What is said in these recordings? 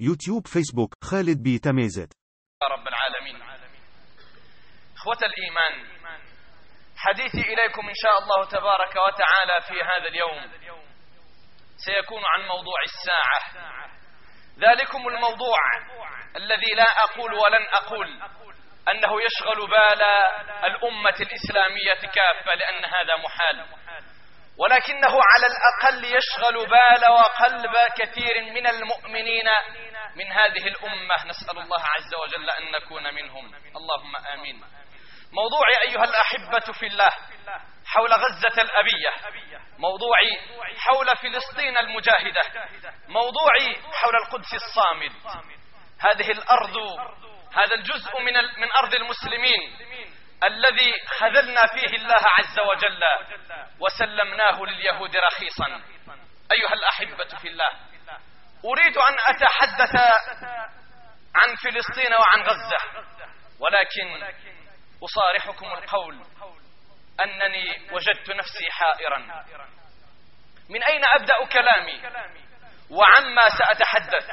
يوتيوب فيسبوك خالد بي تميزت. رب العالمين. إخوة الإيمان حديثي إليكم إن شاء الله تبارك وتعالى في هذا اليوم. سيكون عن موضوع الساعة. ذلكم الموضوع الذي لا أقول ولن أقول أنه يشغل بال الأمة الإسلامية كافة لأن هذا محال. ولكنه على الأقل يشغل بال وقلب كثير من المؤمنين من هذه الأمة. نسأل الله عز وجل أن نكون منهم. اللهم آمين. موضوع أيها الأحبة في الله حول غزة الأبية. موضوعي حول فلسطين المجاهدة. موضوعي حول القدس الصامد. هذه الأرض هذا الجزء من من أرض المسلمين. الذي خذلنا فيه الله عز وجل وسلمناه لليهود رخيصا. أيها الأحبة في الله أريد أن أتحدث عن فلسطين وعن غزة ولكن أصارحكم القول أنني وجدت نفسي حائرا. من أين أبدأ كلامي؟ وعما سأتحدث؟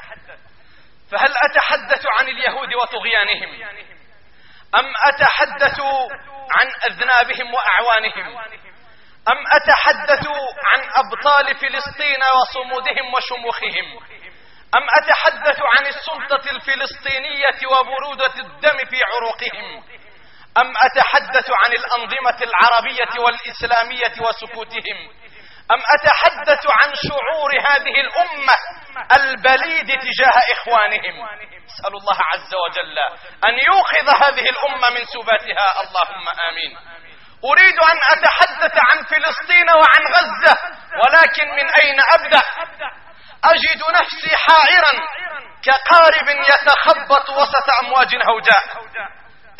فهل أتحدث عن اليهود وطغيانهم؟ أم أتحدث عن أذنابهم وأعوانهم؟ أم أتحدث عن أبطال فلسطين وصمودهم وشموخهم؟ أم أتحدث عن السلطة الفلسطينية وبرودة الدم في عروقهم؟ أم أتحدث عن الأنظمة العربية والإسلامية وسكوتهم؟ أم أتحدث عن شعور هذه الأمة البليد تجاه إخوانهم. أسأل الله عز وجل أن يوقظ هذه الأمة من سباتها اللهم آمين. أريد أن أتحدث عن فلسطين وعن غزة ولكن من أين أبدأ؟ أجد نفسي حائرا كقارب يتخبط وسط أمواج هوجاء.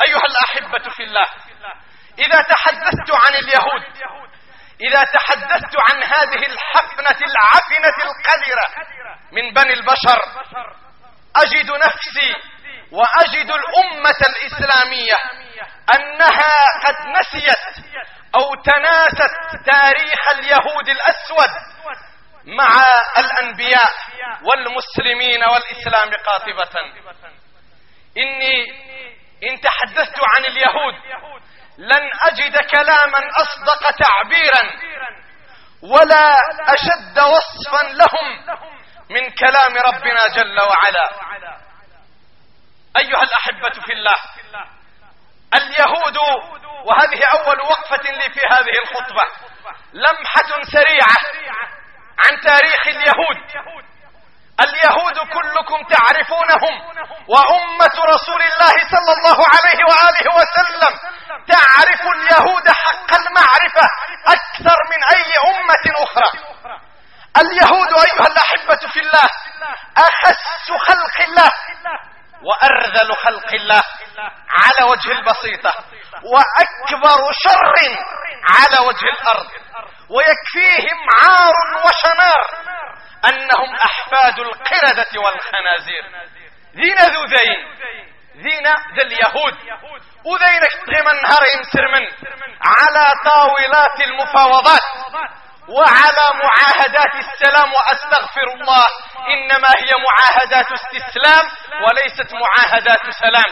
أيها الأحبة في الله إذا تحدثت عن اليهود إذا تحدثت عن هذه الحفنة العفنة القذرة من بني البشر أجد نفسي وأجد الأمة الإسلامية أنها قد نسيت أو تناست تاريخ اليهود الأسود مع الأنبياء والمسلمين والإسلام قاطبة. إني إن تحدثت عن اليهود لن أجد كلاما أصدق تعبيرا ولا أشد وصفا لهم من كلام ربنا جل وعلا. أيها الأحبة في الله اليهود وهذه أول وقفة لي في هذه الخطبة لمحة سريعة عن تاريخ اليهود. اليهود كلكم تعرفونهم وأمة رسول الله صلى الله عليه وآله وسلم. تعرف اليهود حق المعرفة أكثر من أي أمة أخرى. اليهود أيها الأحبة في الله أخس خلق الله وأرذل خلق الله على وجه البسيطة وأكبر شر على وجه الأرض ويكفيهم عار وشنار أنهم أحفاد القردة والخنازير. ذين ذو ذين ذين ذا اليهود وذينك تغمن هرهم سرمن على طاولات المفاوضات وعلى معاهدات السلام وأستغفر الله. إنما هي معاهدات استسلام وليست معاهدات سلام.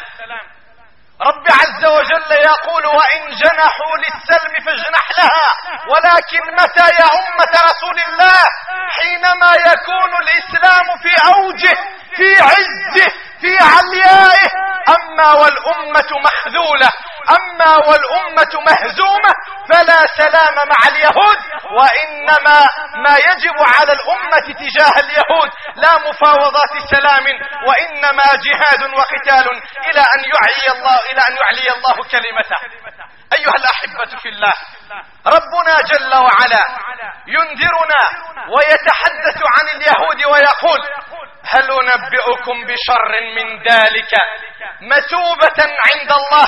رب عز وجل يقول وإن جنحوا للسلم فاجنح لها ولكن متى يا أمة رسول الله؟ حينما يكون الإسلام في أوجه في عزه في عليائه أما والأمة مخذولة. أما والأمة مهزومة فلا سلام مع اليهود وإنما ما يجب على الأمة تجاه اليهود لا مفاوضات سلام وإنما جهاد وقتال إلى أن يعلي الله إلى أن يعلي الله كلمته. أيها الأحبة في الله ربنا جل وعلا ينذرنا ويتحدث عن اليهود ويقول هل ننبئكم بشر من ذلك مثوبة عند الله؟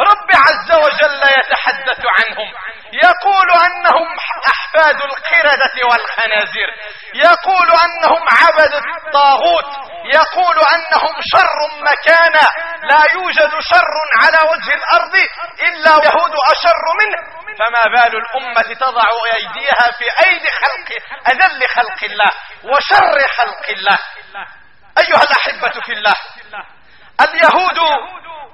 رب عز وجل يتحدث عنهم. يقول أنهم أحفاد القردة والخنازير. يقول أنهم عبد الطاغوت. يقول أنهم شر مكانا. لا يوجد شر على وجه الأرض إلا يهود أشر منه. فما بال الأمة تضع أيديها في أيدي خلق أذل خلق الله وشر خلق الله. أيها الأحبة في الله اليهود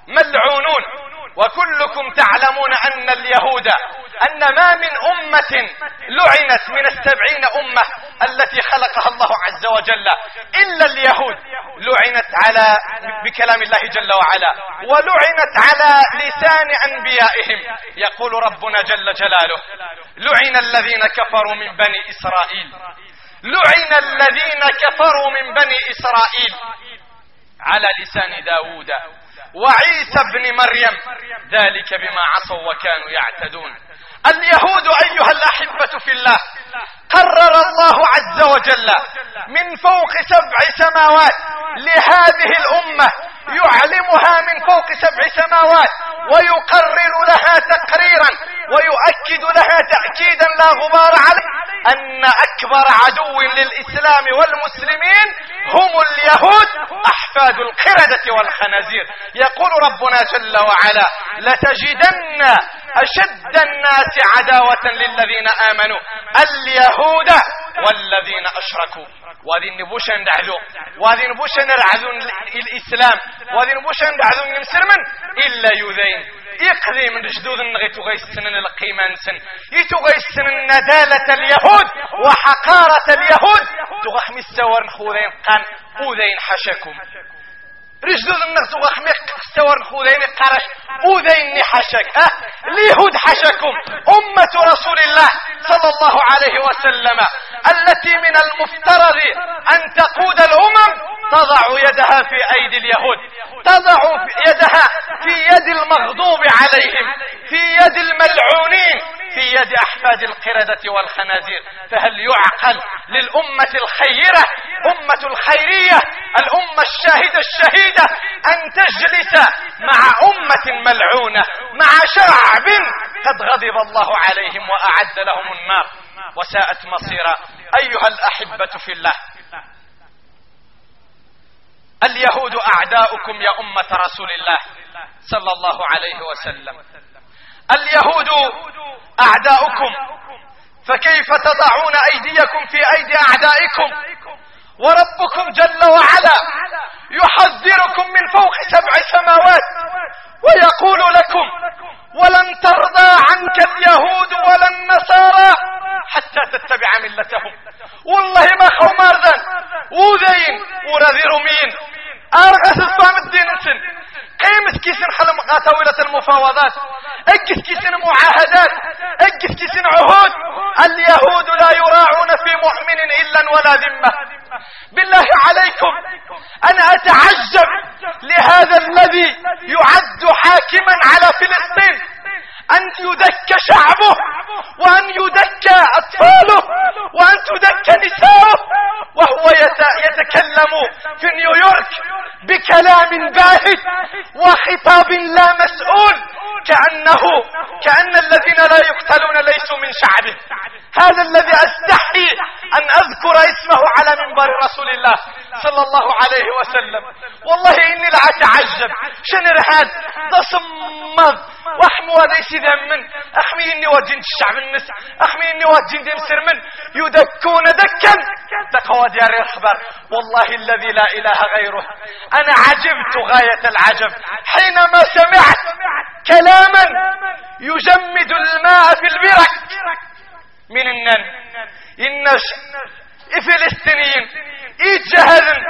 ملعونون. وكلكم تعلمون أن اليهود أن ما من أمة لعنت من السبعين أمة التي خلقها الله عز وجل إلا اليهود لعنت على بكلام الله جل وعلا ولعنت على لسان أنبيائهم. يقول ربنا جل جلاله لعن الذين كفروا من بني إسرائيل لعن الذين كفروا من بني إسرائيل على لسان داود وعيسى ابن مريم. ذلك بما عصوا وكانوا يعتدون. اليهود أيها الأحبة في الله قرر الله عز وجل من فوق سبع سماوات لهذه الأمة يعلمها من فوق سبع سماوات ويقرر لها تقريرا ويؤكد لها تأكيدا لا غبار عليه أن أكبر عدو للإسلام والمسلمين هم اليهود أحفاد القردة والخنازير. يقول ربنا جل وعلا لتجدن أشد الناس عداوة للذين آمنوا اليهود والذين أشركوا. وهذه نبوش ندعذو وهذه نبوش نرعذو الإسلام. وهذه نبوش ندعذو من إلا يذين. يقضي من جدود النغي. غيسنن القيمة نسن. يتو غيسنن ندالة اليهود وحقارة اليهود. تغخ مستور خوذين قان. أوذين حشكم. رجدود النغ تغخ مستور خوذين قرش. أوذين حشك أه اليهود حشكم. أمة رسول الله صلى الله عليه وسلم التي من المفترض أن تقود الأمم تضع يدها في أيدي اليهود تضع يدها في يد المغضوب عليهم في يد الملعونين. في يد أحفاد القردة والخنازير فهل يعقل للأمة الخيرة أمة الخيرية الأمة الشاهدة الشهيدة أن تجلس مع أمة ملعونة مع شعب قد غضب الله عليهم وأعد لهم النار؟ وساءت مصيرا. أيها الأحبة في الله اليهود أعداؤكم يا أمة رسول الله صلى الله عليه وسلم. اليهود أعداؤكم فكيف تضعون أيديكم في أيدي أعدائكم؟ وربكم جل وعلا يحذركم من فوق سبع سماوات ويقول لكم ولن ترضى عنك اليهود ولا النصارى حتى تتبع ملتهم. والله ما خو مارذن وذين ورذير مين؟ أرغس الصام الدين سن قيمة كيسن خلم طاولة المفاوضات. أجس كيسن معاهدات. أجس كيسن عهود. اليهود لا يراعون في مؤمن إلا ولا ذمة. بالله عليكم. أنا أتعجب لهذا الذي يعد حاكما على فلسطين. أن يدك شعبه وأن يدك أطفاله وأن تدك نساؤه وهو يتكلم في نيويورك بكلام باهت وخطاب لا مسؤول كأنه كأن الذين لا يقتلون ليسوا من شعبه. هذا الذي أستحي أن أذكر اسمه على منبر رسول الله صلى الله عليه وسلم. والله إني لأتعجب. شنر هذا تصمد وحمو هذا ذمن أخمي إني وجين الشعب النس. أخمي إني وجين دي من. يدكون دكا. دقوا ديار الخبر والله الذي لا إله غيره. أنا عجبت غاية العجب. حينما سمعت كلاما يجمد الماء في البرك. من النن. إن فلسطينيين يتجهدن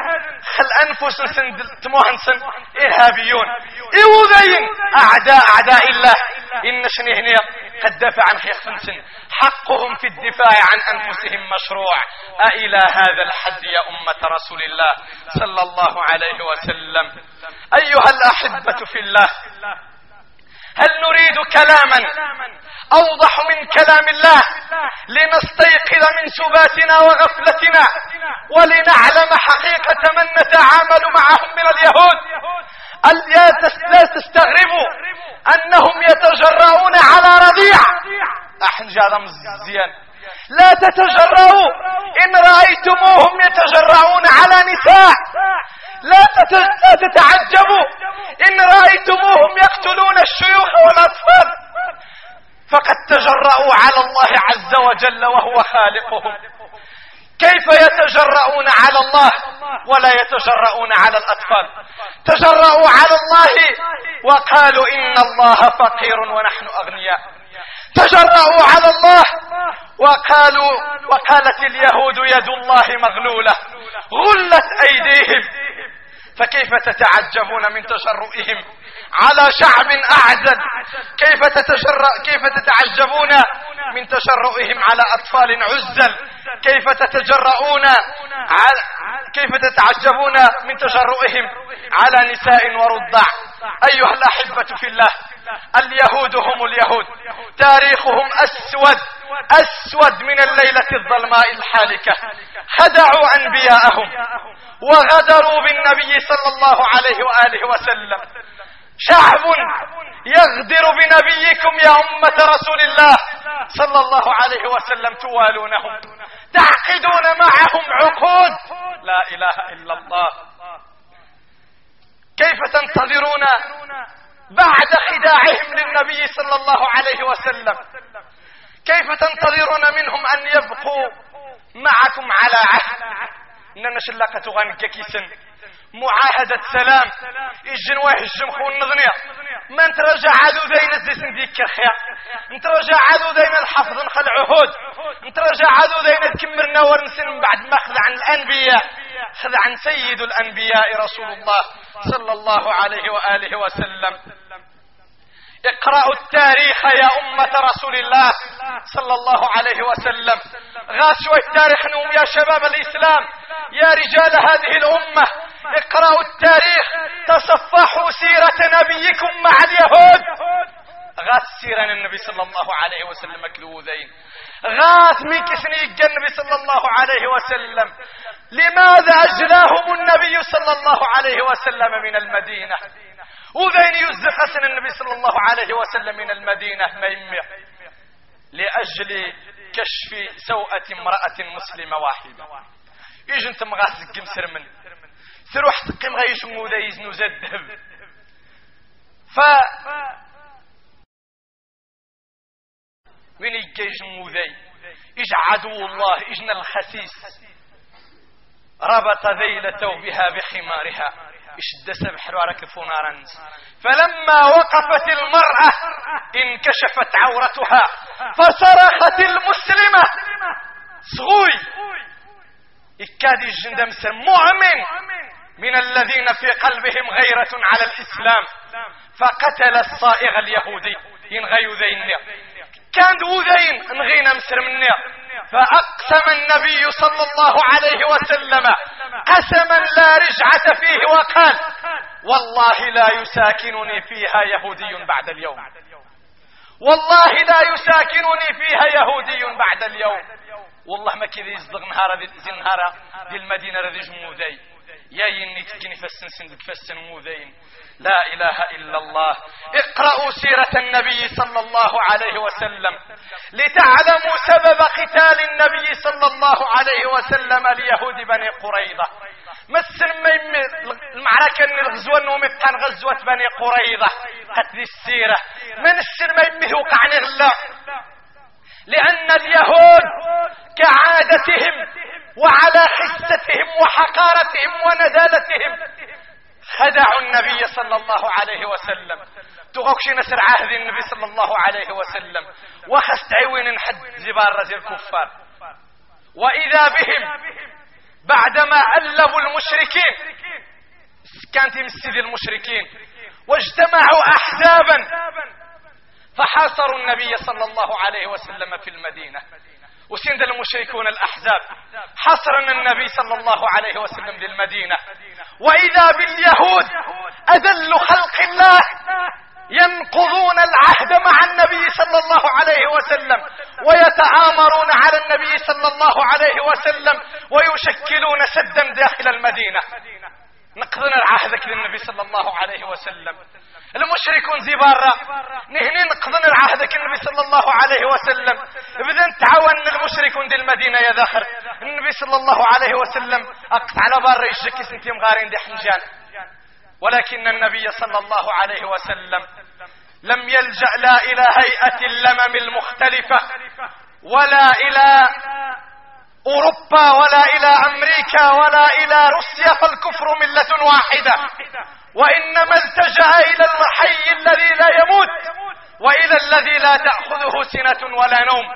خل أنفس سن تموهنسن إرهابيون. إيوذين أعداء أعداء الله. إن شنهنيا قد دافع عن خيخفنسن حقهم في الدفاع عن أنفسهم مشروع. أإلى هذا الحد يا أمة رسول الله صلى الله عليه وسلم. أيها الأحبة في الله هل نريد كلاما؟ أوضح من كلام الله. لنستيقظ من سباتنا وغفلتنا. ولنعلم حقيقة من نتعامل معهم من اليهود. لا تستغربوا أنهم يتجرؤون على رضيع. أحنجا مزيان لا تتجرؤوا إن رأيتموهم يتجرؤون على نساء. لا تتعجبوا. إن رأيتموهم يقتلون الشيوخ والأطفال. فقد تجرؤوا على الله عز وجل وهو خالقهم. كيف يتجرؤون على الله ولا يتجرؤون على الأطفال؟ تجرؤوا على الله وقالوا إن الله فقير ونحن أغنياء. تجرؤوا على الله وقالوا وقالت اليهود يد الله مغلولة غلت أيديهم. فكيف تتعجبون من تجرؤهم على شعب أعزل كيف تتجرأ كيف تتعجبون من تجرؤهم على أطفال عزل؟ كيف تتجرؤون على كيف تتعجبون من تجرؤهم على نساء ورضع؟ أيها الأحبة في الله اليهود هم اليهود. تاريخهم أسود أسود من الليلة الظلماء الحالكة. خدعوا أنبياءهم وغدروا بالنبي صلى الله عليه وآله وسلم. شعب يغدر بنبيكم يا أمة رسول الله صلى الله عليه وسلم توالونهم تعقدون معهم عقود. لا إله إلا الله. كيف تنتظرون بعد خداعهم للنبي صلى الله عليه وسلم. كيف تنتظرون منهم أن يبقوا معكم على عهد؟ إننا شلاقة غنكا كيسن. معاهدة سلام. يجن ويهجم خون نغنيا ما نترجع عدو دين الزيسن ديك الخيا نترجع عدو دين الحفظ نخل عهود نترجع عدو دين تكمرنا ورنسن من بعد ما خذ عن الأنبياء. خذ عن سيد الأنبياء رسول الله صلى الله عليه وآله وسلم. اقرأوا التاريخ يا أمة رسول الله صلى الله عليه وسلم. غاسوا التاريخ نوم يا شباب الإسلام. يا رجال هذه الأمة اقرأوا التاريخ تصفحوا سيرة نبيكم مع اليهود. غاث سيرة النبي صلى الله عليه وسلم كلوذين. غاث من كسني النبي صلى الله عليه وسلم. لماذا أجلاهم النبي صلى الله عليه وسلم من المدينة؟ وذين يزخسن النبي صلى الله عليه وسلم من المدينة؟ ما يميح لأجل كشف سوءة امرأة مسلمة واحدة. يجي أنت مغاسق مسر من؟ سروح تقيم غيش زاد ذهب ف وين يجيش موذي. إج عدو الله إجنا الخسيس ربط ذيلته بها بخمارها. يشد سبح وراك فنارا فلما وقفت المرأة انكشفت عورتها. فصرخت المسلمة. صغوي. إكاد الجندمس مؤمن. من الذين في قلبهم غيرة على الإسلام. فقتل الصائغ اليهودي. ينغيو ذين كان ذين نغينا مسر مني فأقسم النبي صلى الله عليه وسلم قسما لا رجعة فيه وقال والله لا يساكنني فيها يهودي بعد اليوم. والله لا يساكنني فيها يهودي بعد اليوم. والله ما كذا يصدق نهار ذي نهار ذي المدينة ذي جمودي. يا يني تكني فسن فسن موذين لا إله إلا الله. اقرأوا سيرة النبي صلى الله عليه وسلم. لتعلموا سبب قتال النبي صلى الله عليه وسلم ليهود بني قريظة. مثل ما المعركة ان الغزوة كان غزوة بني قريظة. قتل السيرة. من السر ما يمه وقعني لأن اليهود كعادتهم وعلى حستهم وحقارتهم ونزالتهم خدعوا النبي صلى الله عليه وسلم. تغوكش نسر عهد النبي صلى الله عليه وسلم. وخست عوين حد زبار رزي الكفار. وإذا بهم بعدما ألبوا المشركين كانت مسجد المشركين. واجتمعوا أحزابا. فحاصروا النبي صلى الله عليه وسلم في المدينة. وسند المشركون الأحزاب. حصرنا النبي صلى الله عليه وسلم للمدينة. وإذا باليهود أذل خلق الله ينقضون العهد مع النبي صلى الله عليه وسلم ويتآمرون على النبي صلى الله عليه وسلم ويشكلون سدا داخل المدينة. نقضنا العهد كذا النبي صلى الله عليه وسلم. المشركون زي برا نهني نقضنا العهد النبي صلى الله عليه وسلم. بدا تعاون المشركون دي المدينة يا ذخر النبي صلى الله عليه وسلم اقط على برا يشكي سنتي مغارين دي حنجان. ولكن النبي صلى الله عليه وسلم لم يلجأ لا إلى هيئة اللمم المختلفة ولا إلى أوروبا ولا إلى أمريكا ولا إلى روسيا فالكفر ملة واحدة. وإنما التجأ إلى الحي الذي لا يموت وإلى الذي لا تأخذه سنة ولا نوم.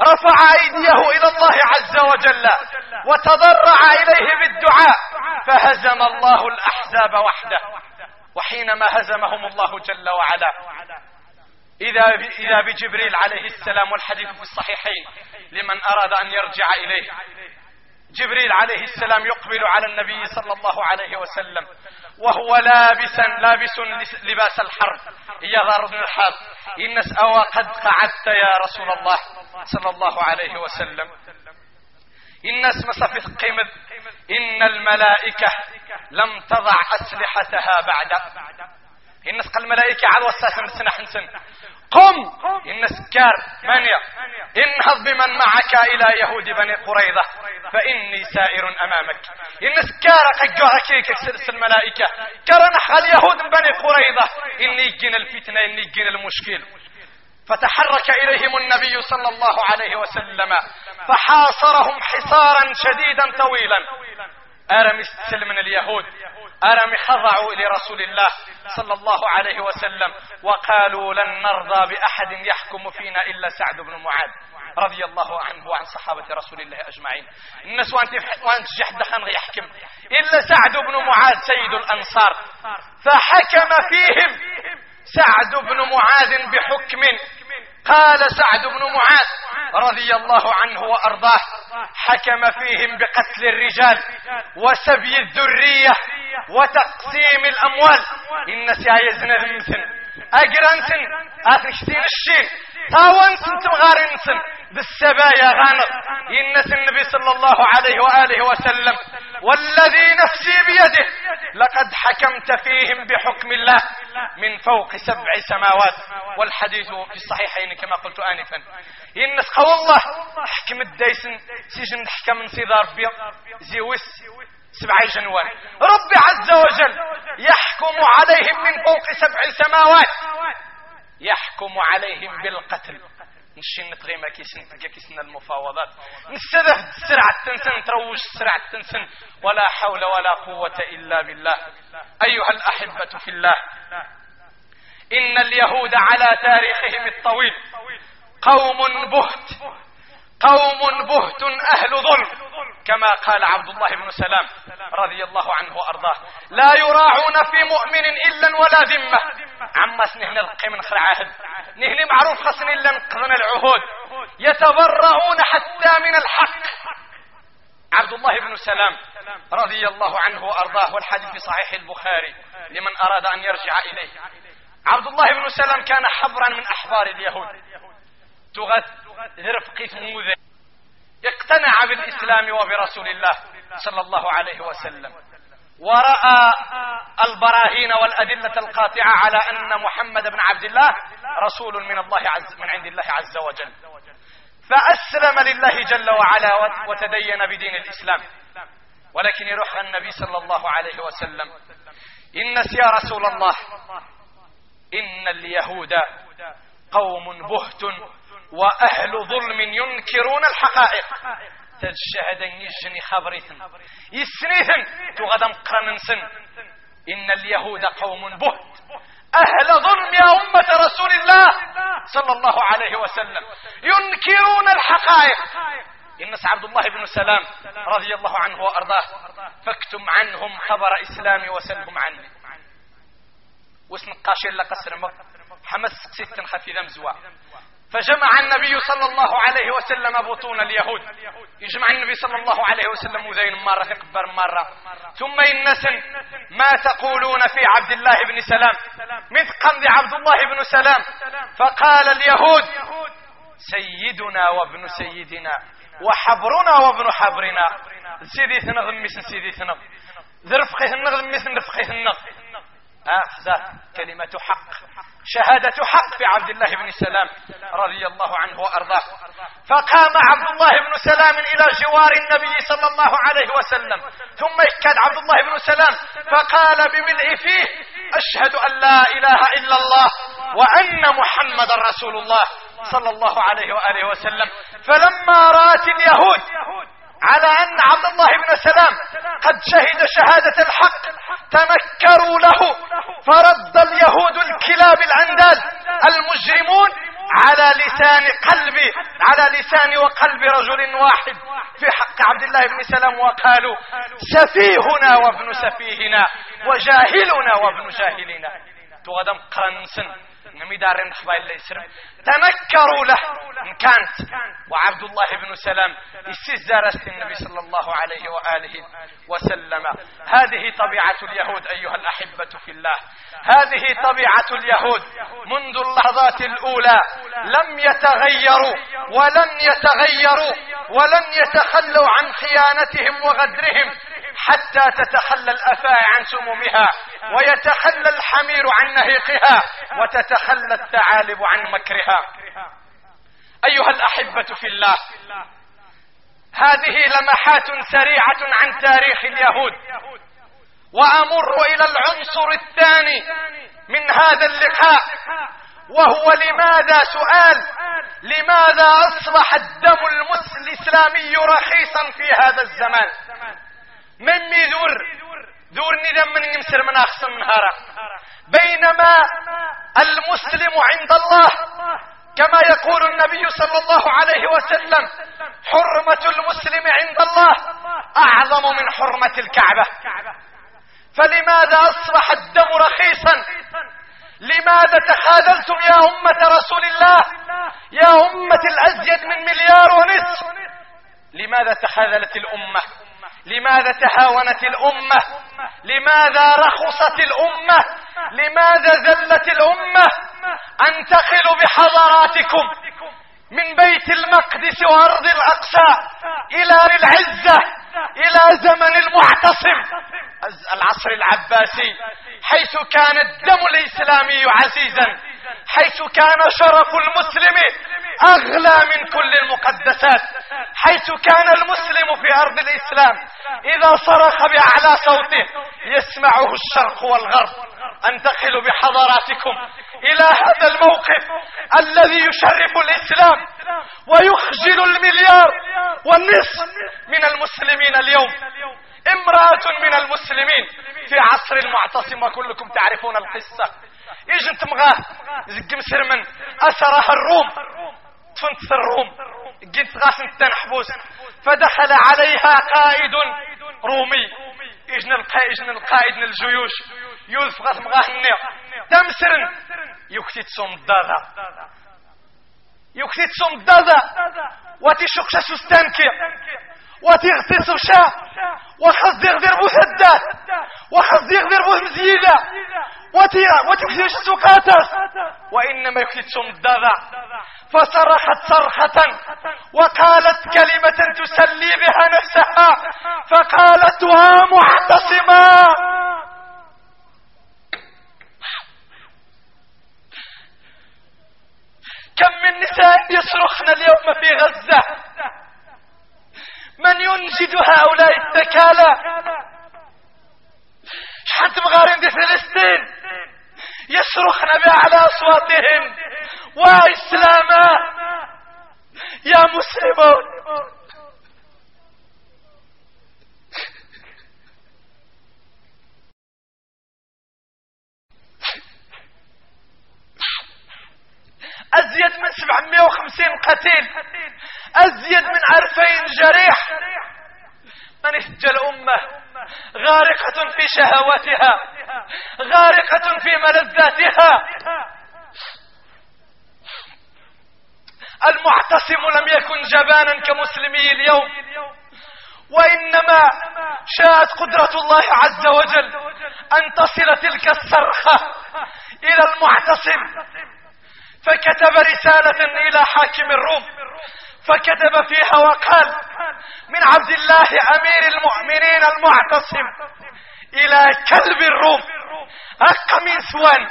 رفع أيديه إلى الله عز وجل وتضرع إليه بالدعاء فهزم الله الأحزاب وحده. وحينما هزمهم الله جل وعلا إذا, إذا بجبريل عليه السلام والحديث في الصحيحين لمن أراد أن يرجع إليه. جبريل عليه السلام يقبل على النبي صلى الله عليه وسلم وهو لابسا لابس لباس الحرب. يظهر من الحرب إن أو قد قعدت يا رسول الله صلى الله عليه وسلم. الناس مسافة قيمة إن الملائكة لم تضع أسلحتها بعد. الناس قال الملائكة على وساسا سنة حنسن. قم! إن سكار مانيا. انهض بمن معك إلى يهود بني قريظة. فإني سائر أمامك. إن سكار قجوها كيك سلس الملائكة. كرنح اليهود بني قريظة. إني جين الفتنة إني جين المشكل. فتحرك إليهم النبي صلى الله عليه وسلم. فحاصرهم حصارا شديدا طويلا. أرم استسلم من اليهود. أرم خضعوا لرسول الله صلى الله عليه وسلم وقالوا لن نرضى بأحد يحكم فينا إلا سعد بن معاذ رضي الله عنه وعن صحابة رسول الله أجمعين. الناس وانت, وانت جحد يحكم. إلا سعد بن معاذ سيد الأنصار. فحكم فيهم سعد بن معاذ بحكم قال سعد بن معاذ رضي الله عنه وأرضاه حكم فيهم بقتل الرجال وسبي الذرية وتقسيم الأموال. إن سيايزنا المثل اجرنسن اخشتين الشين تاونسن تمغارنسن بالسبايا غانر ينس النبي صلى الله عليه وآله وسلم والذي نفسي بيده لقد حكمت فيهم بحكم الله من فوق سبع سماوات. والحديث في الصحيحين كما قلت آنفا. ينس قول الله حكم الديسن سجن حكم صدار بيض زيوس سبع جنوان رب عز وجل يحكم عليهم من فوق سبع سماوات. يحكم عليهم بالقتل. نشي نتغي ما كيسن تلقى كيسن المفاوضات. نستذف السرعة تنسن تروج السرعة تنسن ولا حول ولا قوة إلا بالله. أيها الأحبة في الله. إن اليهود على تاريخهم الطويل قوم بهت. قوم بهت أهل ظلم كما قال عبد الله بن سلام رضي الله عنه وأرضاه. لا يراعون في مؤمن إلا ولا ذمة. عما سنهن القي من عهد. نهن معروف خصن إلا نقضن العهود. يتبرؤون حتى من الحق. عبد الله بن سلام رضي الله عنه وأرضاه والحديث في صحيح البخاري لمن أراد أن يرجع إليه. عبد الله بن سلام كان حبرا من أحبار اليهود. تغث اقتنع بالإسلام وبرسول الله صلى الله عليه وسلم. ورأى البراهين والأدلة القاطعة على أن محمد بن عبد الله رسول من الله عز من عند الله عز وجل. فأسلم لله جل وعلا وتدين بدين الإسلام. ولكن يروح النبي صلى الله عليه وسلم. إنس يا رسول الله. إن اليهود قوم بهت وأهل ظلم ينكرون الحقائق. تجهد يجني خبريثن. يسنيثن. تغدم قرن سن. إن اليهود قوم بهت. أهل ظلم يا أمة رسول الله صلى الله عليه وسلم. ينكرون الحقائق. إنس عبد الله بن سلام رضي الله عنه وأرضاه. فاكتم عنهم خبر إسلامي وسلهم عني. واسم قاشر لقصر حمس ست خفي ذم زوا فجمع النبي صلى الله عليه وسلم بطون اليهود. يجمع النبي صلى الله عليه وسلم وذين مرة يقبر مرة. ثم إنسن ما تقولون في عبد الله بن سلام من قمد عبد الله بن سلام. فقال اليهود سيدنا وابن سيدنا وحبرنا وابن حبرنا. سيدي ثنغ مس سيدي ثنغ. ذرفقه النغ مس نفقه النغ أخذ كلمة حق. شهادة حق في عبد الله بن سلام رضي الله عنه وأرضاه. فقام عبد الله بن سلام إلى جوار النبي صلى الله عليه وسلم. ثم كان عبد الله بن سلام فقال بملء فيه أشهد أن لا إله إلا الله وأن محمد رسول الله صلى الله عليه وآله وسلم. فلما رأت اليهود على أن عبد الله بن سلام قد شهد شهادة الحق تنكروا له فرد اليهود الكلاب العندال المجرمون على لسان قلب على لسان وقلب رجل واحد في حق عبد الله بن سلام وقالوا سفيهنا وابن سفيهنا وجاهلنا وابن جاهلنا. تغدم قرنسن. نمي دارين خبايل يسرم تنكروا له. إن كانت. وعبد الله بن سلام استزارت النبي صلى الله عليه وآله وسلم. هذه طبيعة اليهود أيها الأحبة في الله. هذه طبيعة اليهود. منذ اللحظات الأولى لم يتغيروا ولن يتغيروا ولن يتخلوا عن خيانتهم وغدرهم. حتى تتخلى الأفاعي عن سمومها ويتخلى الحمير عن نهيقها وتتخلى الثعالب عن مكرها. أيها الأحبة في الله هذه لمحات سريعة عن تاريخ اليهود وأمر إلى العنصر الثاني من هذا اللقاء وهو لماذا سؤال لماذا أصبح الدم الإسلامي رخيصا في هذا الزمان؟ من ميدور دور؟ ندم من يمسر من أخصم نهارا بينما المسلم عند الله كما يقول النبي صلى الله عليه وسلم حرمة المسلم عند الله أعظم من حرمة الكعبة. فلماذا أصبح الدم رخيصا؟ لماذا تخاذلتم يا أمة رسول الله؟ يا أمة الأزيد من مليار ونصف. لماذا تخاذلت الأمة؟ لماذا تهاونت الأمة؟ لماذا رخصت الأمة؟ لماذا زلت الأمة؟ أنتقل بحضاراتكم من بيت المقدس وأرض الأقصى إلى العزة إلى زمن المعتصم. العصر العباسي حيث كان الدم الإسلامي عزيزا حيث كان شرف المسلم أغلى من كل المقدسات حيث كان المسلم في أرض الإسلام إذا صرخ بأعلى صوته يسمعه الشرق والغرب. أنتقل بحضاراتكم إلى هذا الموقف الذي يشرف الإسلام ويخجل المليار والنصف من المسلمين اليوم. امرأة من المسلمين في عصر المعتصم وكلكم تعرفون القصة. يجن تمغاه زق مسرمن أسرها الروم. تفنت الروم جنت غاسن تنحبوس. فدخل عليها قائد رومي. يجن القائد القائد الجيوش. يوسف غاس مغاه النير تمسرن. يكتي تصوم الدادا يكتي تصوم الدادا واتي شقشة سستانكي واتي غتي شا وخص يغدر بوه هدات وخص يغدر بوه مزيلة كتير سوقاتس وإنما يكتي تصوم الدادا فصرخت صرخة وقالت كلمة تسلي بها نفسها فقالت ومعتصما كم من نساء يصرخن اليوم في غزة من ينجد التكالى حتى مغارين دي فلسطين يصرخن بأعلى أصواتهم. وإسلاما يا مسلمون. أزيد من 750 قتيل. أزيد من ألفين جريح. من اسجى الأمة؟ غارقة في شهواتها غارقة في ملذاتها. المعتصم لم يكن جبانا كمسلمي اليوم وإنما شاءت قدرة الله عز وجل أن تصل تلك الصرخة إلى المعتصم فكتب رسالة إلى حاكم الروم فكتب فيها وقال من عبد الله أمير المؤمنين المعتصم إلى كلب الروم أق من سوان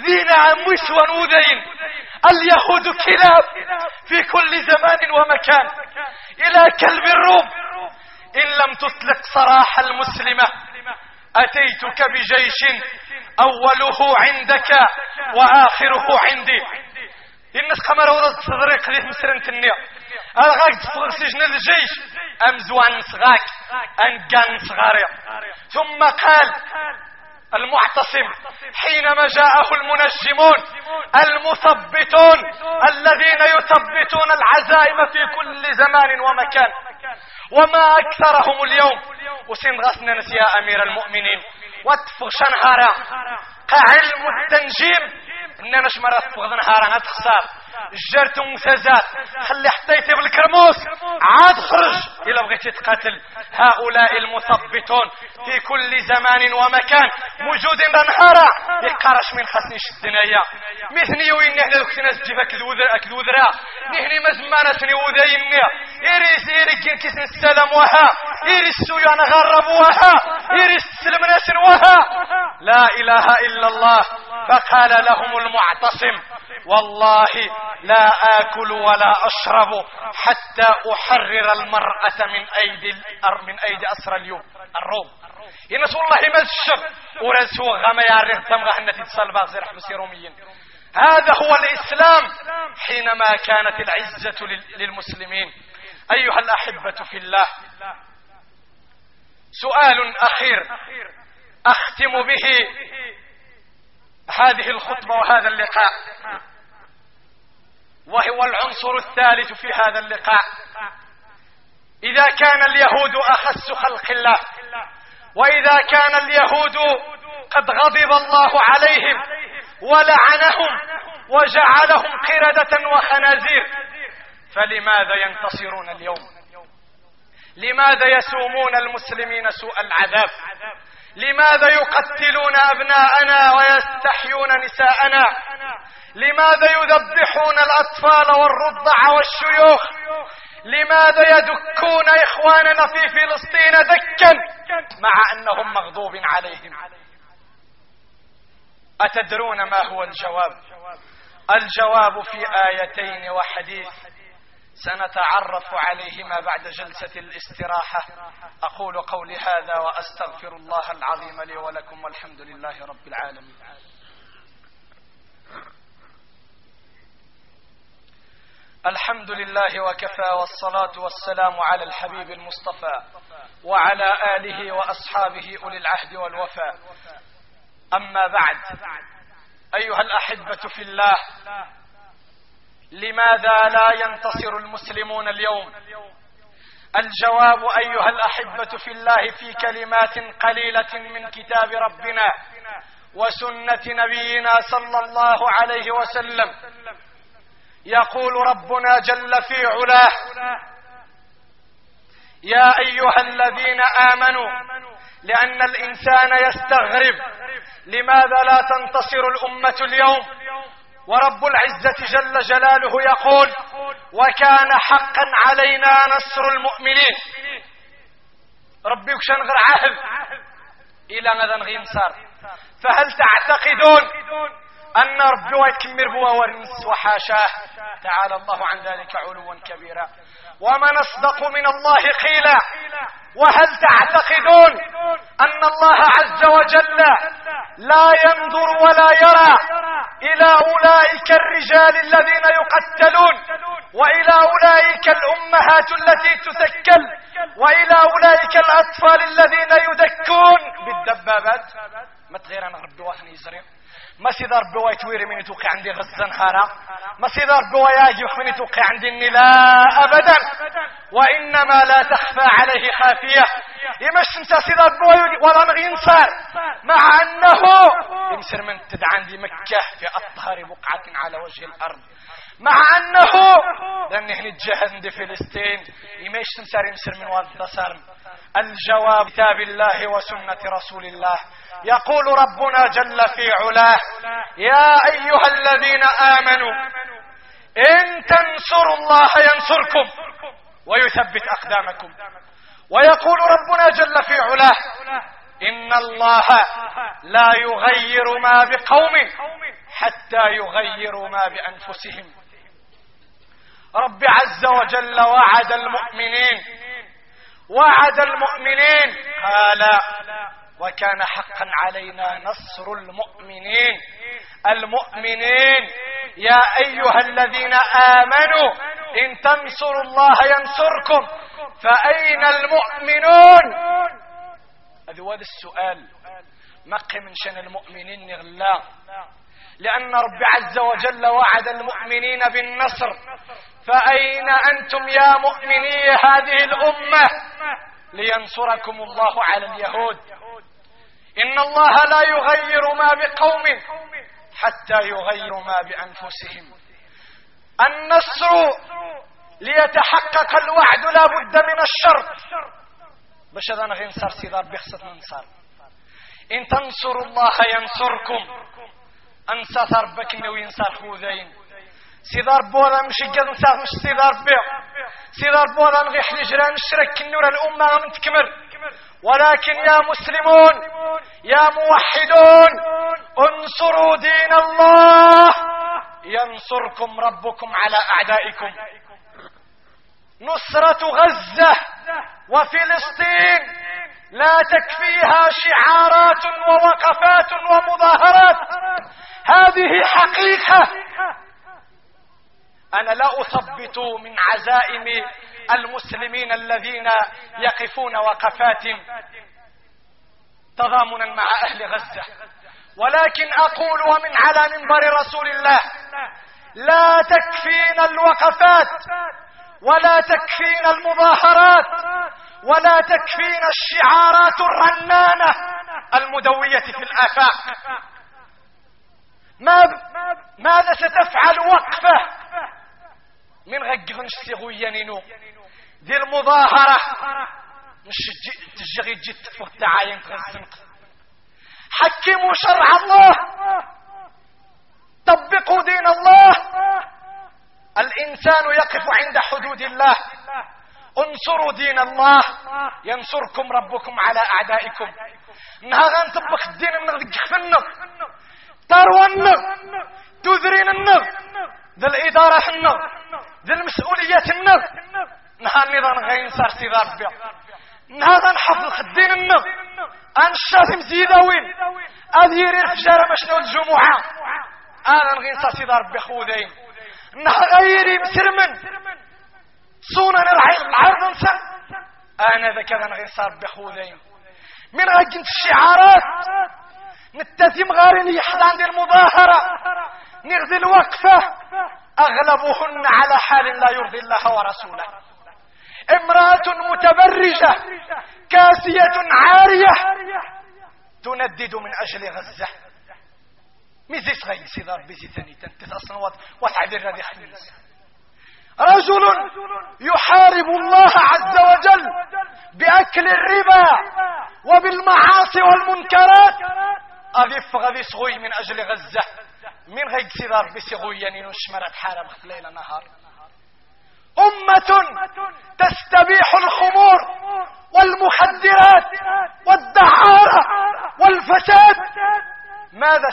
ذي نعم وسوان وذين اليهود كلاب في كل زمان ومكان إلى كلب الروم. إن لم تطلق سراح المسلمة أتيتك بجيش أوله عندك وآخره عندي. الناس قمر ورد صدري قليل مسرن تنيا. غاك تفضل سجن الجيش. أمزوان صغاك. أنقان صغاري ثم قال المعتصم حينما جاءه المنجمون المثبتون الذين يثبتون العزائم في كل زمان ومكان. وما أكثرهم اليوم. وسين غسنا يا أمير المؤمنين. واتفغ شنهارا. كعلم التنجيم اننا شمرة تفغ نهارا تخسر جرت مسازات خلي حطيتي بالكرموس. عاد خرج. إلا بغيتي تقاتل. هؤلاء المثبتون في كل زمان ومكان موجودين بنهارا يقارش من خاصني شدنايا مثني وين هنا دوك ناس تجيب اكذوذرا نهني مزمانة سني وذايني إيريس إيريكين كيسن السلام وها. إيريس سويا نغرب وها. إيريس سلم ناس وها. لا إله إلا الله. فقال لهم المعتصم. والله لا آكل ولا أشرب حتى أحرر المرأة من أيدي من أيدي أسرى اليوم. الروم. ينس والله ما الشر؟ ورسو غما يعرف تم غحنا تتصل باغزر حبسي روميين. هذا هو الإسلام حينما كانت العزة للمسلمين. أيها الأحبة في الله سؤال أخير أختم به هذه الخطبة وهذا اللقاء. وهو العنصر الثالث في هذا اللقاء. إذا كان اليهود أخس خلق الله وإذا كان اليهود قد غضب الله عليهم ولعنهم وجعلهم قردة وخنازير فلماذا ينتصرون اليوم؟ لماذا يسومون المسلمين سوء العذاب؟ لماذا يقتلون أبناءنا ويستحيون نساءنا؟ لماذا يذبحون الأطفال والرضع والشيوخ؟ لماذا يدكون إخواننا في فلسطين دكا؟ مع أنهم مغضوب عليهم. أتدرون ما هو الجواب؟ الجواب في آيتين وحديث. سنتعرف عليهما بعد جلسة الاستراحة. أقول قولي هذا وأستغفر الله العظيم لي ولكم والحمد لله رب العالمين. الحمد لله وكفى والصلاة والسلام على الحبيب المصطفى وعلى آله وأصحابه أولي العهد والوفاء. أما بعد أيها الأحبة في الله لماذا لا ينتصر المسلمون اليوم؟ الجواب أيها الأحبة في الله في كلمات قليلة من كتاب ربنا وسنة نبينا صلى الله عليه وسلم. يقول ربنا جل في علاه يا أيها الذين آمنوا لأن الإنسان يستغرب لماذا لا تنتصر الأمة اليوم؟ ورب العزة جل جلاله يقول وكان حقا علينا نصر المؤمنين. ربي وكشان غير عهد إلى غدا غينصار فهل تعتقدون أن ربي ويكمر بوا ورنس وحاشاه؟ تعالى الله عن ذلك علوا كبيرا. ومن أصدق من الله قيلا. وهل تعتقدون أن الله عز وجل لا ينظر ولا يرى إلى أولئك الرجال الذين يقتلون وإلى أولئك الأمهات التي تسكل وإلى أولئك الأطفال الذين يدكون بالدبابات؟ ما تغير أنا ربي واخني يزري. ما سيدار بوا يتويري من يتوقع عندي غزان خارا. ما سيدار بوا ياجف من يتوقع عندي لا ابدا. وإنما لا تخفى عليه خافية. يمش انت سيدار بوا ولا نغي نصار مع أنه يمسر من تدعان دي مكة في أطهر بقعة على وجه الأرض. مع أنه لأنه نتجهز دي فلسطين. يميش تمسر يمسر من والد الجواب كتاب الله وسنة رسول الله. يقول ربنا جل في علاه يا أيها الذين آمنوا إن تنصروا الله ينصركم ويثبت أقدامكم. ويقول ربنا جل في علاه إن الله لا يغير ما بقوم حتى يغيروا ما بأنفسهم. رب عز وجل وعد المؤمنين وعد المؤمنين قال وكان حقا علينا نصر المؤمنين. المؤمنين يا أيها الذين آمنوا إن تنصروا الله ينصركم. فأين المؤمنون؟ هذا هو السؤال. مقي من شأن المؤمنين نغلا لأن رب عز وجل وعد المؤمنين بالنصر. فأين أنتم يا مؤمني هذه الأمة؟ لينصركم الله على اليهود. إن الله لا يغير ما بقوم حتى يغيروا ما بأنفسهم. النصر ليتحقق الوعد لا بد من الشرط. باش هذا غير نصر ربي خصنا ننصر إن تنصروا الله ينصركم. أنسى ربك إنه ينصر خوذين سيدي ربي ولا مش قد نصر مش سيدي ربي سيدي ربي ولا نغي حلجران نشرك النور الأمة من تكمل ولكن يا مسلمون يا موحدون انصروا دين الله. ينصركم ربكم على أعدائكم. نصرة غزة وفلسطين لا تكفيها شعارات ووقفات ومظاهرات. هذه حقيقة. أنا لا أثبت من عزائم المسلمين الذين يقفون وقفات تضامنا مع أهل غزة. ولكن أقول ومن على منبر رسول الله لا تكفينا الوقفات ولا تكفينا المظاهرات ولا تكفينا الشعارات الرنانة المدوية في الآفاق. ما ماذا ستفعل وقفة من غقغنش سيغويانينو دي المظاهرة. مش تجي تجي تفوق تعاين تغزنق حكموا شرع الله. طبقوا دين الله. الإنسان يقف عند حدود الله. انصروا دين الله. ينصركم ربكم على أعدائكم. نها غنطبق الدين في النغ تروى النغ تذرين النغ ذا الإدارة النغ ذا المسؤوليات النغ نها النظام غينصر سيدي ربي. نها غنحفظ الدين النغ انشاف مزيدوين أذيري الفجارة مشنو الجمعة؟ أنا نغينصر سيدي ربي خوذين. نها غيري مسرمن. صونا نرعي العرض نسا أنا ذا كذا غير صار بخوذين من غجنت الشعارات. نتثم غارين يحضان دي المظاهرة. نغذي الوقفة. أغلبهن على حال لا يرضي الله ورسوله. امرأة متبرجة كاسية عارية تندد من أجل غزة. ميزيس غير سيدار بيزي ثاني أصلا وتعذر هذه خميس. رجل يحارب الله عز وجل بأكل الربا وبالمعاصي والمنكرات. أضيف غذي صغوي من أجل غزة. من غير سيدار يعني نشمرت حالة ليلة نهار. أمة تستبيح الخمور والمخدرات والدعارة والفساد. ماذا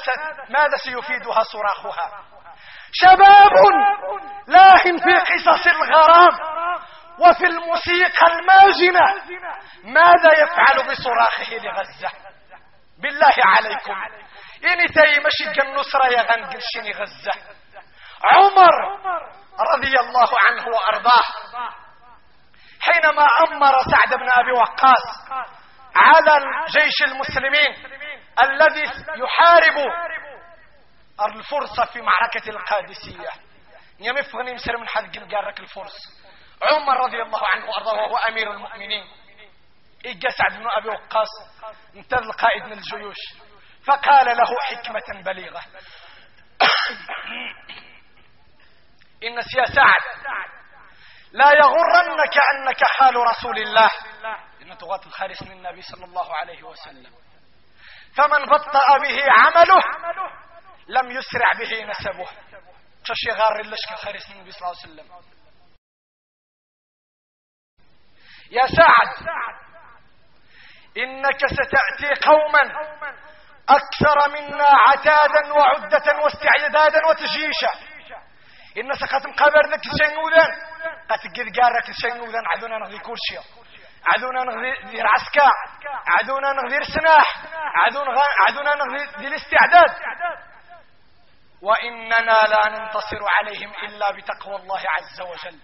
ماذا سيفيدها صراخها؟ شباب لاهن في قصص الغرام وفي الموسيقى الماجنة. ماذا يفعل بصراخه لغزة؟ بالله عليكم. إني تاي مشي النصرة يا غنقلشيني غزة. عمر رضي الله عنه وأرضاه حينما أمر سعد بن أبي وقاص على جيش المسلمين الذي يحارب الفرصة في معركة القادسية. يمفغني مسر من حد قارك الفرس. عمر رضي الله عنه وأرضاه وهو أمير المؤمنين. إجا سعد بن أبي وقاص انتظر القائد من الجيوش. فقال له حكمة بليغة. إن يا سعد لا يغرنك أنك حال رسول الله. إن تغاة الخارس من النبي صلى الله عليه وسلم. فمن بطأ به عمله لم يسرع به نسبه. تشي غار الخارس من النبي صلى الله عليه وسلم. يا سعد إنك ستأتي قوما أكثر منا عتادا وعدة واستعدادا وتجيشا إن سقط قبر لك الشنوذان قد قارك الشنوذان عدونا نغذي كل عدونا نغذي دير عسكا عدونا نغذي سناح عدونا نغذي الاستعداد. وإننا لا ننتصر عليهم إلا بتقوى الله عز وجل.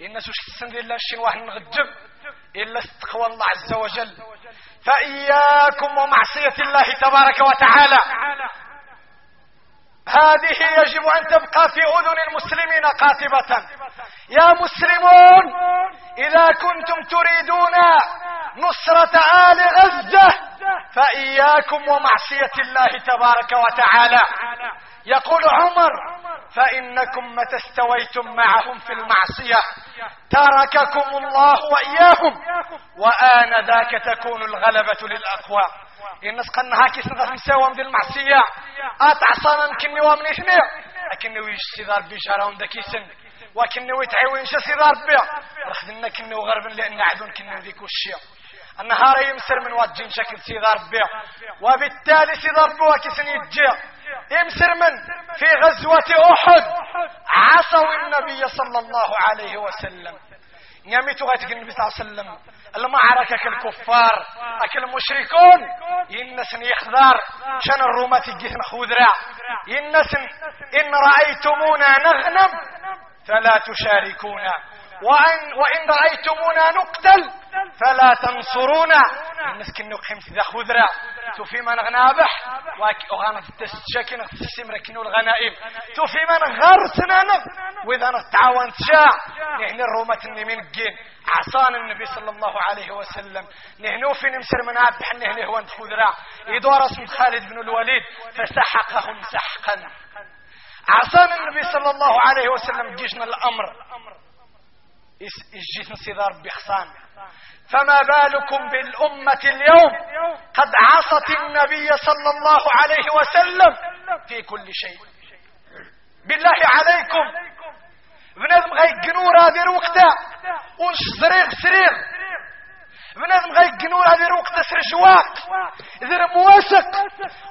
إن سوش السن إلا الشنواه نغجب إلا استقوى الله عز وجل. فإياكم ومعصية الله تبارك وتعالى. هذه يجب أن تبقى في أذن المسلمين قاتبة يا مسلمون إذا كنتم تريدون نصرة آل غزة فإياكم ومعصية الله تبارك وتعالى. يقول عمر فإنكم متى استويتم معهم في المعصية؟ ترككم الله وإياهم وآن ذاك تكون الغلبة للأقوى. الناس قلنا هاكي سنغف مساوام دي المعصية. أتعصانا نكني ومن إثنية لكن ويش سيدار بيشارهم دكيسن وكن ويتعوين شا سيدار بيا رخدنا كني وغربا لأن عدون كني ذيك الشيء النهار يمسر من وجين شكل سيدار بيا وبالتالي سيدار بيا كسن يتجي يمسر من؟ في غزوة أحد. عصوا النبي صلى الله عليه وسلم. نياميتو غايتك النبي صلى الله عليه وسلم. المعركة كالكفار. أكل المشركون. ينسن يخذار شان الرومات يجيثن خذرا ينسن إن رأيتمونا نغنم. فلا تشاركونا. وإن, وإن رأيتمونا نقتل فلا تنصرونا. المسكين نقيم ذا خذرا توفي من غنابح؟ وغانا تستشاكي نغتسم ركنو الغنائم. توفي من غرسنا وإذا نتعاون تشاع نحن الرومة من الجين عصان النبي صلى الله عليه وسلم. نهنو في نمسر من عبح نهنه هو خذرا يدور اسم خالد بن الوليد فسحقهم سحقا. عصان النبي صلى الله عليه وسلم جيشنا الأمر. جيت انصدار بخصان فما بالكم بالأمة اليوم قد عصت النبي صلى الله عليه وسلم في كل شيء. بالله عليكم. بنادم غيقنور هذه وقتا ونش زريغ سريغ بنادم غيقنور هذه وقتا سرجواق ذر مواسق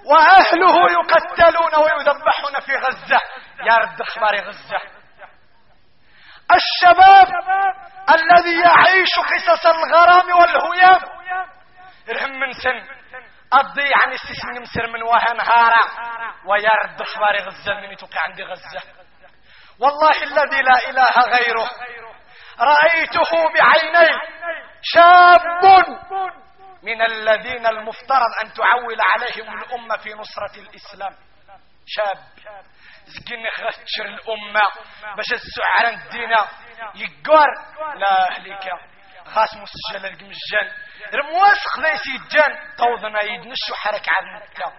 وأهله يقتلون ويذبحون في غزة. يا رد أخبار غزة. الشباب الذي يعيش قصص الغرام والهيام رهم من سن. أضي عن السسن مسر من وها نهارا ويرد أخبار غزة من يتوقع عندي غزة. والله الذي لا إله غيره. رأيته بعيني. شاب. من الذين المفترض أن تعول عليهم الأمة في نصرة الإسلام. شاب. زكيني خرجتشر الأمة باش السعر الدينة يقار. لا أهليك. خاص مسجل المجان رمواسخ ذي سيجان طوضنا يدنشو حرك عن مكة.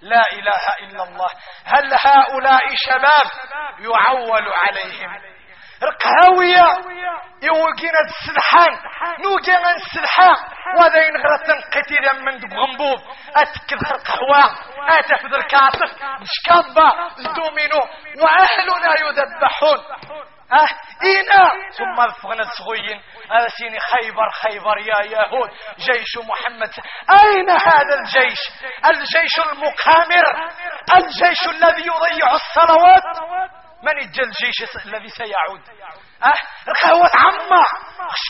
لا إله إلا الله. هل هؤلاء شباب يعول عليهم؟ رقهاوية. يوقينا السلحان. نوقينا السلحان. وذا ينغرة قتيلا من غنبوب أتكذر قهوة أتفذ الكاطف مشكبة الدومينو وأهلنا يذبحون. أه؟ إينا. ثم الفغنا الصغيين. هذا سيني خيبر خيبر يا يهود جيش محمد. أين هذا الجيش؟ الجيش المقامر. الجيش الذي يضيع الصلوات. من يجي الجيش الذي سيعود؟ أه؟ القهوة عمة.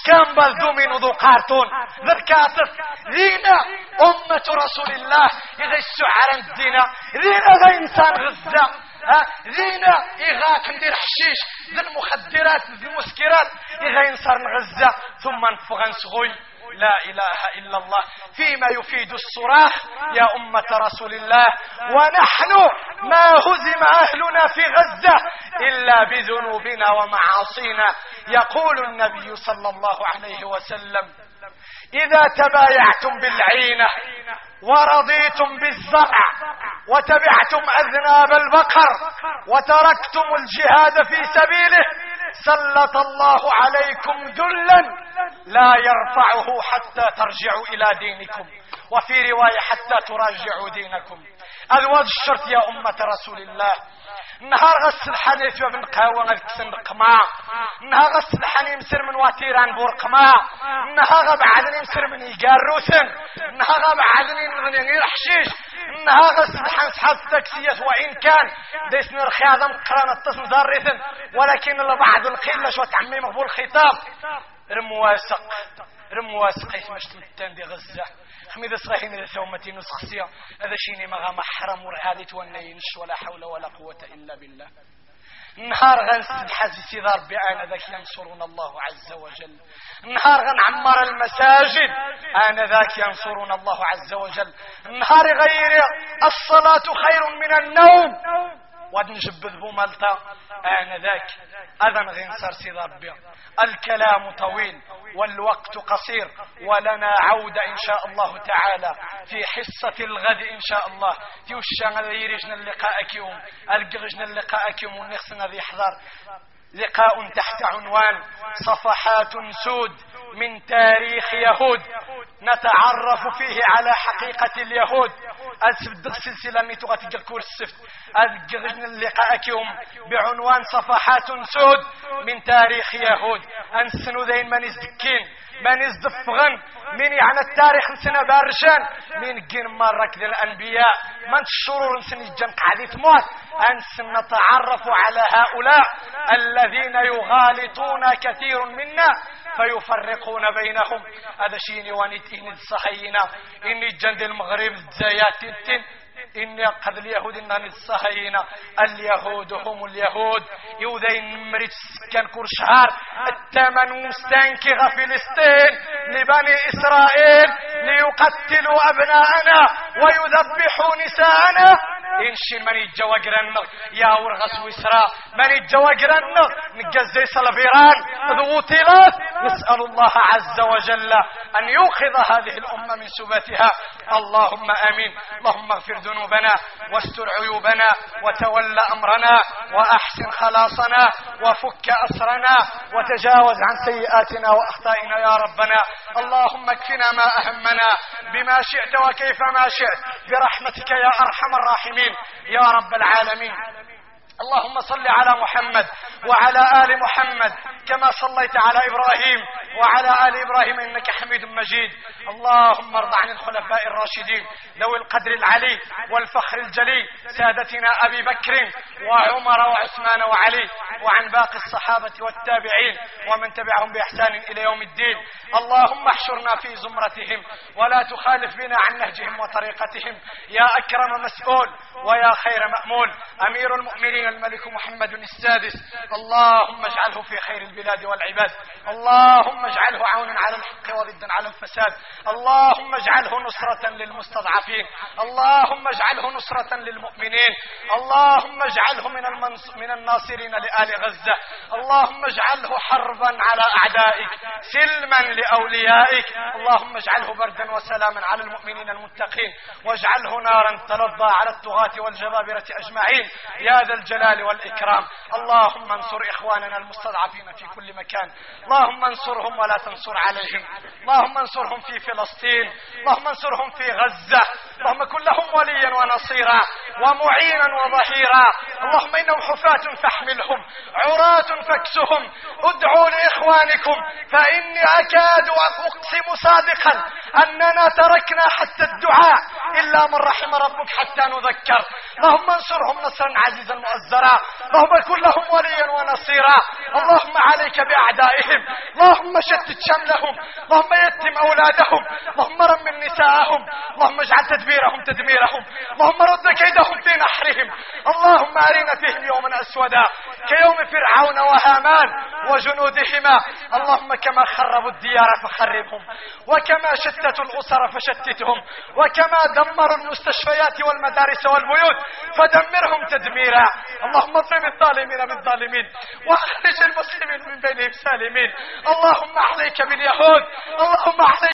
كان بالدو من ذو قارتون؟ ذكاتف ذينا. أمة رسول الله. إذا السعر الدينة ذينا ذا إنسان غزة. ها ذينا. إغاك ندير حشيش. ذي المخدرات ذي المسكرات. إذا إنسان غزة. ثم نفغن صغوي لا إله إلا الله فيما يفيد الصراخ يا أمة رسول الله. ونحن ما هزم أهلنا في غزة إلا بذنوبنا ومعاصينا. يقول النبي صلى الله عليه وسلم إذا تبايعتم بالعينة ورضيتم بالزرع وتبعتم أذناب البقر وتركتم الجهاد في سبيله سلط الله عليكم ذلا لا يرفعه حتى ترجعوا إلى دينكم وفي رواية حتى تراجعوا دينكم. الواد الشرط يا أمة رسول الله. نهار غسل حني في بن قهوة غسل قما نهار غسل حني مسر من واتيران بورقما نهار غبعدني مسر من يقاروسن نهار غبعدني من يغير حشيش. نهار غسل حن صحاب التاكسيات وإن كان. ديس نرخي هذا مقران التصم ذارثن ولكن البعض القلة شو تعمي مقبول الخطاب رمواسق. رمواسق يسمش تمتان دي غزة. حميد صغيرين إذا ثومتي نسخسية هذا شيني مغا محرم ورهادي تونينش ولا حول ولا قوة إلا بالله. نهار غنسد سيدة ربي أنا ذاك ينصرون الله عز وجل. نهار غنعمر المساجد أنا ذاك ينصرون الله عز وجل. نهار غير الصلاة خير من النوم. واد نجبد بومالتا آنذاك. أذن غنصر سيد ربي. الكلام طويل والوقت قصير ولنا عودة إن شاء الله تعالى. في حصة الغد إن شاء الله. تيوشا غيرجنا اللقاء كيوم. ألقرجنا اللقاء كيوم ونخصنا ذي حضر لقاء تحت عنوان صفحات سود من تاريخ يهود. نتعرف فيه على حقيقة اليهود. أسفد السلسلة ميتو غتقركور السفت أذكرنا اللقاء بعنوان صفحات سود من تاريخ يهود. أنسنو ذين من يزدكين من يزدفغن من يعني التاريخ نسنا بارشان من جن مرك الأنبياء من الشرور نسن الجنق عديث موت أنسن نتعرف على هؤلاء الذين يغالطون كثير منا فيفرقون بينهم. هذا شيني وانيتين الصحينا إني جند المغرب زيات التن إني قد اليهود إنني الصهاينة. اليهود هم اليهود. يوذين مريت سكان كور شهر الثمن مستنكغ فلسطين لبني إسرائيل ليقتلوا أبناءنا ويذبحوا نساءنا. إنشي من يتجوى يا ورغس ويسرا من يتجوى نجزي صلبيران ذوطلات نسأل الله عز وجل أن يوخذ هذه الأمة من سباتها. اللهم آمين. اللهم اغفر ذنوبنا واستر عيوبنا وتول أمرنا وأحسن خلاصنا وفك أسرنا وتجاوز عن سيئاتنا وأخطائنا يا ربنا. اللهم اكفنا ما أهمنا بما شئت وكيف ما شئت. برحمتك يا أرحم الراحمين. يا رب العالمين. اللهم صل على محمد وعلى آل محمد كما صليت على إبراهيم وعلى آل إبراهيم إنك حميد مجيد. اللهم ارض عن الخلفاء الراشدين ذوي القدر العلي والفخر الجلي سادتنا أبي بكر وعمر وعثمان وعلي وعن باقي الصحابة والتابعين ومن تبعهم بإحسان إلى يوم الدين. اللهم احشرنا في زمرتهم ولا تخالف بنا عن نهجهم وطريقتهم. يا أكرم مسؤول ويا خير مأمول. أمير المؤمنين الملك محمد السادس. اللهم اجعله في خير البلاد والعباد. اللهم اجعله عونا على الحق وضدا على الفساد. اللهم اجعله نصرة للمستضعفين. اللهم اجعله نصرة للمؤمنين. اللهم اجعله من, المنص... من الناصرين لآل غزة. اللهم اجعله حربا على أعدائك. سلما لأوليائك. اللهم اجعله بردا وسلاما على المؤمنين المتقين. واجعله نارا تلظى على الطغاة والجبابرة أجمعين. يا ذا الجلال والإكرام. اللهم انصر إخواننا المستضعفين في كل مكان. اللهم انصرهم ولا تنصر عليهم. اللهم انصرهم في فلسطين. اللهم انصرهم في غزة. اللهم كن لهم وليا ونصيرا ومعينا وظهيرا. اللهم إنهم حفاة فاحملهم عراة فاكسهم. ادعوا لإخوانكم. فإني أكاد أقسم صادقا أننا تركنا حتى الدعاء إلا من رحم ربك حتى نذكر. اللهم انصرهم نصرا عزيزا مؤزرا اللهم كن لهم وليا ونصيرا. اللهم عليك بأعدائهم. اللهم شتت شملهم. اللهم يتم أولادهم. اللهم رمم نساءهم. اللهم اجعل تدبيرهم تدميرهم. اللهم رد كيدهم في نحرهم. اللهم أرنا فيهم يوما أسودا. كيوم فرعون وهامان وجنودهما. اللهم كما خربوا الديار فخربهم. وكما شتتوا الأسر فشتتهم. وكما دمروا المستشفيات والمدارس والبيوت فدمرهم تدميرا. اللهم اضرب الظالمين بالظالمين واخرج المسلمين من بينهم سالمين. اللهم عليك باليهود اللهم عليك